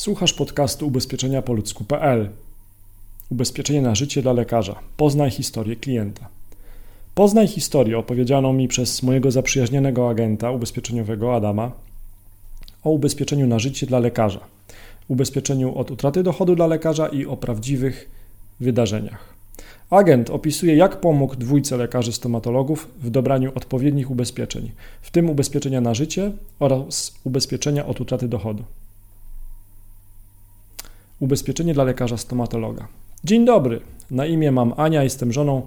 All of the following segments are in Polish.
Słuchasz podcastu ubezpieczenia po ludzku.pl. Ubezpieczenie na życie dla lekarza. Poznaj historię klienta. Poznaj historię opowiedzianą mi przez mojego zaprzyjaźnionego agenta ubezpieczeniowego Adama o ubezpieczeniu na życie dla lekarza, ubezpieczeniu od utraty dochodu dla lekarza i o prawdziwych wydarzeniach. Agent opisuje, jak pomógł dwójce lekarzy stomatologów w dobraniu odpowiednich ubezpieczeń, w tym ubezpieczenia na życie oraz ubezpieczenia od utraty dochodu. Ubezpieczenie dla lekarza stomatologa. Dzień dobry, na imię mam Ania, jestem żoną,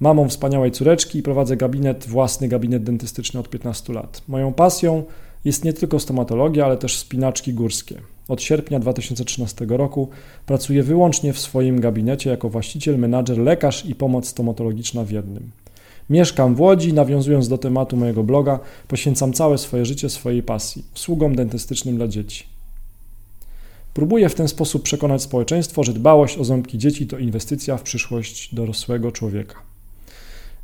mamą wspaniałej córeczki i prowadzę gabinet, własny gabinet dentystyczny od 15 lat. Moją pasją jest nie tylko stomatologia, ale też spinaczki górskie. Od sierpnia 2013 roku pracuję wyłącznie w swoim gabinecie jako właściciel, menadżer, lekarz i pomoc stomatologiczna w jednym. Mieszkam w Łodzi, nawiązując do tematu mojego bloga, poświęcam całe swoje życie swojej pasji usługom dentystycznym dla dzieci. Próbuję w ten sposób przekonać społeczeństwo, że dbałość o ząbki dzieci to inwestycja w przyszłość dorosłego człowieka.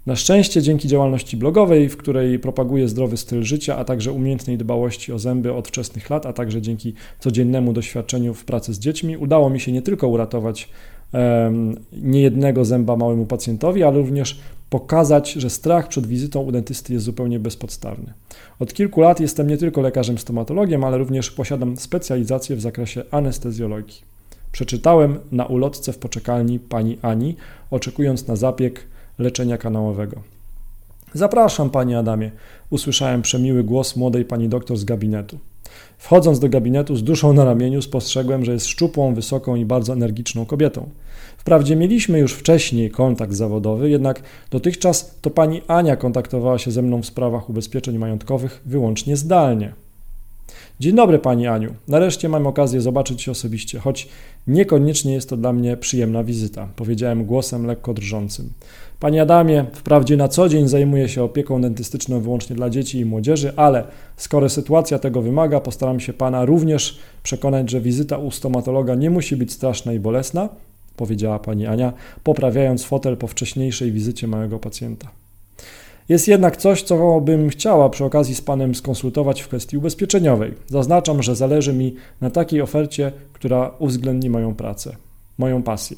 Na szczęście dzięki działalności blogowej, w której propaguję zdrowy styl życia, a także umiejętnej dbałości o zęby od wczesnych lat, a także dzięki codziennemu doświadczeniu w pracy z dziećmi, udało mi się nie tylko uratować um, niejednego zęba małemu pacjentowi, ale również pokazać, że strach przed wizytą u dentysty jest zupełnie bezpodstawny. Od kilku lat jestem nie tylko lekarzem stomatologiem, ale również posiadam specjalizację w zakresie anestezjologii. Przeczytałem na ulotce w poczekalni pani Ani, oczekując na zabieg leczenia kanałowego. Zapraszam, panie Adamie, usłyszałem przemiły głos młodej pani doktor z gabinetu. Wchodząc do gabinetu z duszą na ramieniu, spostrzegłem, że jest szczupłą, wysoką i bardzo energiczną kobietą. Wprawdzie mieliśmy już wcześniej kontakt zawodowy, jednak dotychczas to pani Ania kontaktowała się ze mną w sprawach ubezpieczeń majątkowych wyłącznie zdalnie. Dzień dobry Pani Aniu. Nareszcie mam okazję zobaczyć się osobiście, choć niekoniecznie jest to dla mnie przyjemna wizyta, powiedziałem głosem lekko drżącym. Panie Adamie, wprawdzie na co dzień zajmuję się opieką dentystyczną wyłącznie dla dzieci i młodzieży, ale skoro sytuacja tego wymaga, postaram się Pana również przekonać, że wizyta u stomatologa nie musi być straszna i bolesna, powiedziała Pani Ania, poprawiając fotel po wcześniejszej wizycie małego pacjenta. Jest jednak coś, co bym chciała przy okazji z Panem skonsultować w kwestii ubezpieczeniowej. Zaznaczam, że zależy mi na takiej ofercie, która uwzględni moją pracę, moją pasję.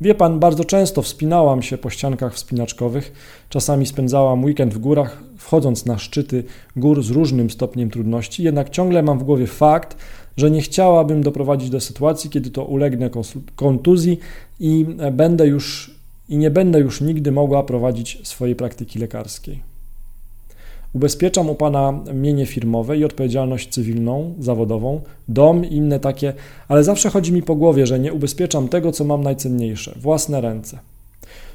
Wie pan, bardzo często wspinałam się po ściankach wspinaczkowych, czasami spędzałam weekend w górach, wchodząc na szczyty gór z różnym stopniem trudności, jednak ciągle mam w głowie fakt, że nie chciałabym doprowadzić do sytuacji, kiedy to ulegnę kontuzji i będę już i nie będę już nigdy mogła prowadzić swojej praktyki lekarskiej. Ubezpieczam u Pana mienie firmowe i odpowiedzialność cywilną, zawodową, dom i inne takie, ale zawsze chodzi mi po głowie, że nie ubezpieczam tego, co mam najcenniejsze własne ręce.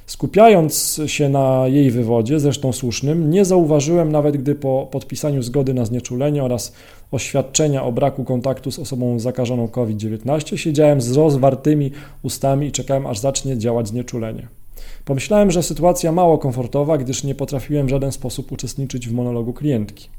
Skupiając się na jej wywodzie, zresztą słusznym, nie zauważyłem nawet gdy po podpisaniu zgody na znieczulenie oraz oświadczenia o braku kontaktu z osobą zakażoną COVID-19 siedziałem z rozwartymi ustami i czekałem aż zacznie działać znieczulenie. Pomyślałem, że sytuacja mało komfortowa, gdyż nie potrafiłem w żaden sposób uczestniczyć w monologu klientki.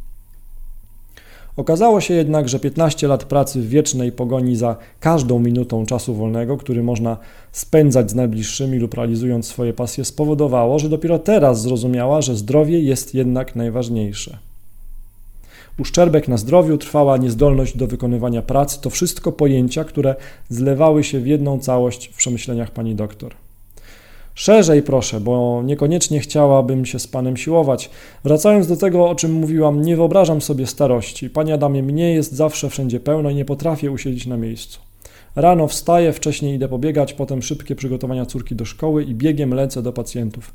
Okazało się jednak, że 15 lat pracy w wiecznej pogoni za każdą minutą czasu wolnego, który można spędzać z najbliższymi lub realizując swoje pasje, spowodowało, że dopiero teraz zrozumiała, że zdrowie jest jednak najważniejsze. Uszczerbek na zdrowiu, trwała niezdolność do wykonywania pracy to wszystko pojęcia, które zlewały się w jedną całość w przemyśleniach pani doktor. Szerzej proszę, bo niekoniecznie chciałabym się z Panem siłować. Wracając do tego, o czym mówiłam, nie wyobrażam sobie starości. Panie Adamie, mnie jest zawsze wszędzie pełno i nie potrafię usiedzieć na miejscu. Rano wstaję, wcześniej idę pobiegać, potem szybkie przygotowania córki do szkoły i biegiem lecę do pacjentów.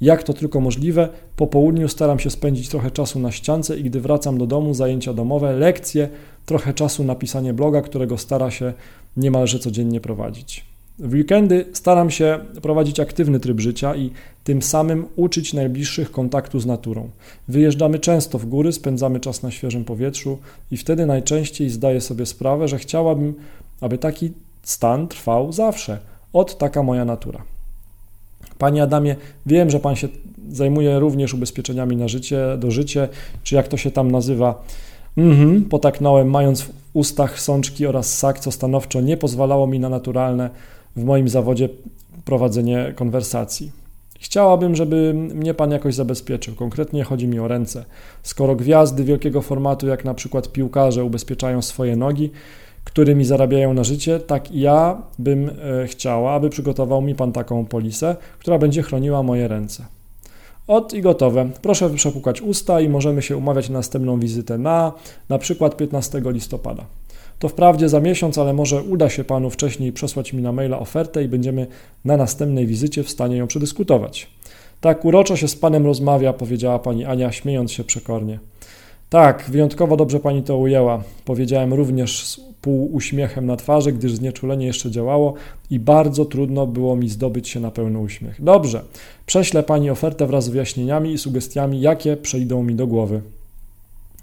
Jak to tylko możliwe, po południu staram się spędzić trochę czasu na ściance i gdy wracam do domu, zajęcia domowe, lekcje, trochę czasu na pisanie bloga, którego stara się niemalże codziennie prowadzić. W weekendy staram się prowadzić aktywny tryb życia i tym samym uczyć najbliższych kontaktu z naturą. Wyjeżdżamy często w góry, spędzamy czas na świeżym powietrzu i wtedy najczęściej zdaję sobie sprawę, że chciałabym, aby taki stan trwał zawsze. Od taka moja natura. Panie Adamie, wiem, że Pan się zajmuje również ubezpieczeniami na życie, do życia, czy jak to się tam nazywa. Mhm, potaknąłem, mając w ustach sączki oraz sak, co stanowczo nie pozwalało mi na naturalne w moim zawodzie prowadzenie konwersacji. Chciałabym, żeby mnie pan jakoś zabezpieczył. Konkretnie chodzi mi o ręce. Skoro gwiazdy wielkiego formatu, jak na przykład piłkarze, ubezpieczają swoje nogi, którymi zarabiają na życie, tak ja bym e, chciała, aby przygotował mi pan taką polisę, która będzie chroniła moje ręce. Od i gotowe. Proszę przepukać usta i możemy się umawiać na następną wizytę na na przykład 15 listopada. To wprawdzie za miesiąc, ale może uda się Panu wcześniej przesłać mi na maila ofertę i będziemy na następnej wizycie w stanie ją przedyskutować. Tak uroczo się z Panem rozmawia, powiedziała Pani Ania, śmiejąc się przekornie. Tak, wyjątkowo dobrze Pani to ujęła, powiedziałem również z półuśmiechem na twarzy, gdyż znieczulenie jeszcze działało i bardzo trudno było mi zdobyć się na pełny uśmiech. Dobrze, prześlę Pani ofertę wraz z wyjaśnieniami i sugestiami, jakie przejdą mi do głowy.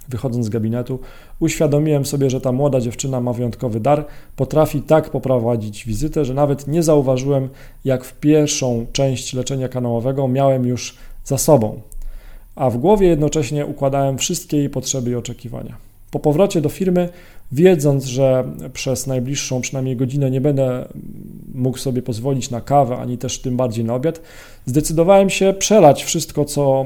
Wychodząc z gabinetu, uświadomiłem sobie, że ta młoda dziewczyna ma wyjątkowy dar, potrafi tak poprowadzić wizytę, że nawet nie zauważyłem, jak w pierwszą część leczenia kanałowego miałem już za sobą, a w głowie jednocześnie układałem wszystkie jej potrzeby i oczekiwania. Po powrocie do firmy, wiedząc, że przez najbliższą przynajmniej godzinę nie będę mógł sobie pozwolić na kawę, ani też tym bardziej na obiad, zdecydowałem się przelać wszystko, co,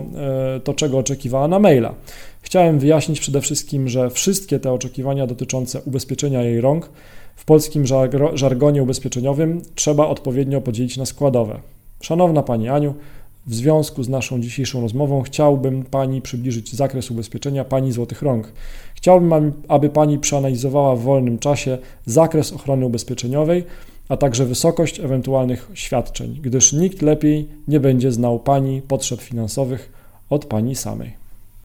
e, to czego oczekiwała na maila. Chciałem wyjaśnić przede wszystkim, że wszystkie te oczekiwania dotyczące ubezpieczenia jej rąk w polskim żargonie ubezpieczeniowym trzeba odpowiednio podzielić na składowe. Szanowna Pani Aniu, w związku z naszą dzisiejszą rozmową chciałbym Pani przybliżyć zakres ubezpieczenia Pani Złotych Rąk. Chciałbym, aby Pani przeanalizowała w wolnym czasie zakres ochrony ubezpieczeniowej, a także wysokość ewentualnych świadczeń, gdyż nikt lepiej nie będzie znał Pani potrzeb finansowych od Pani samej.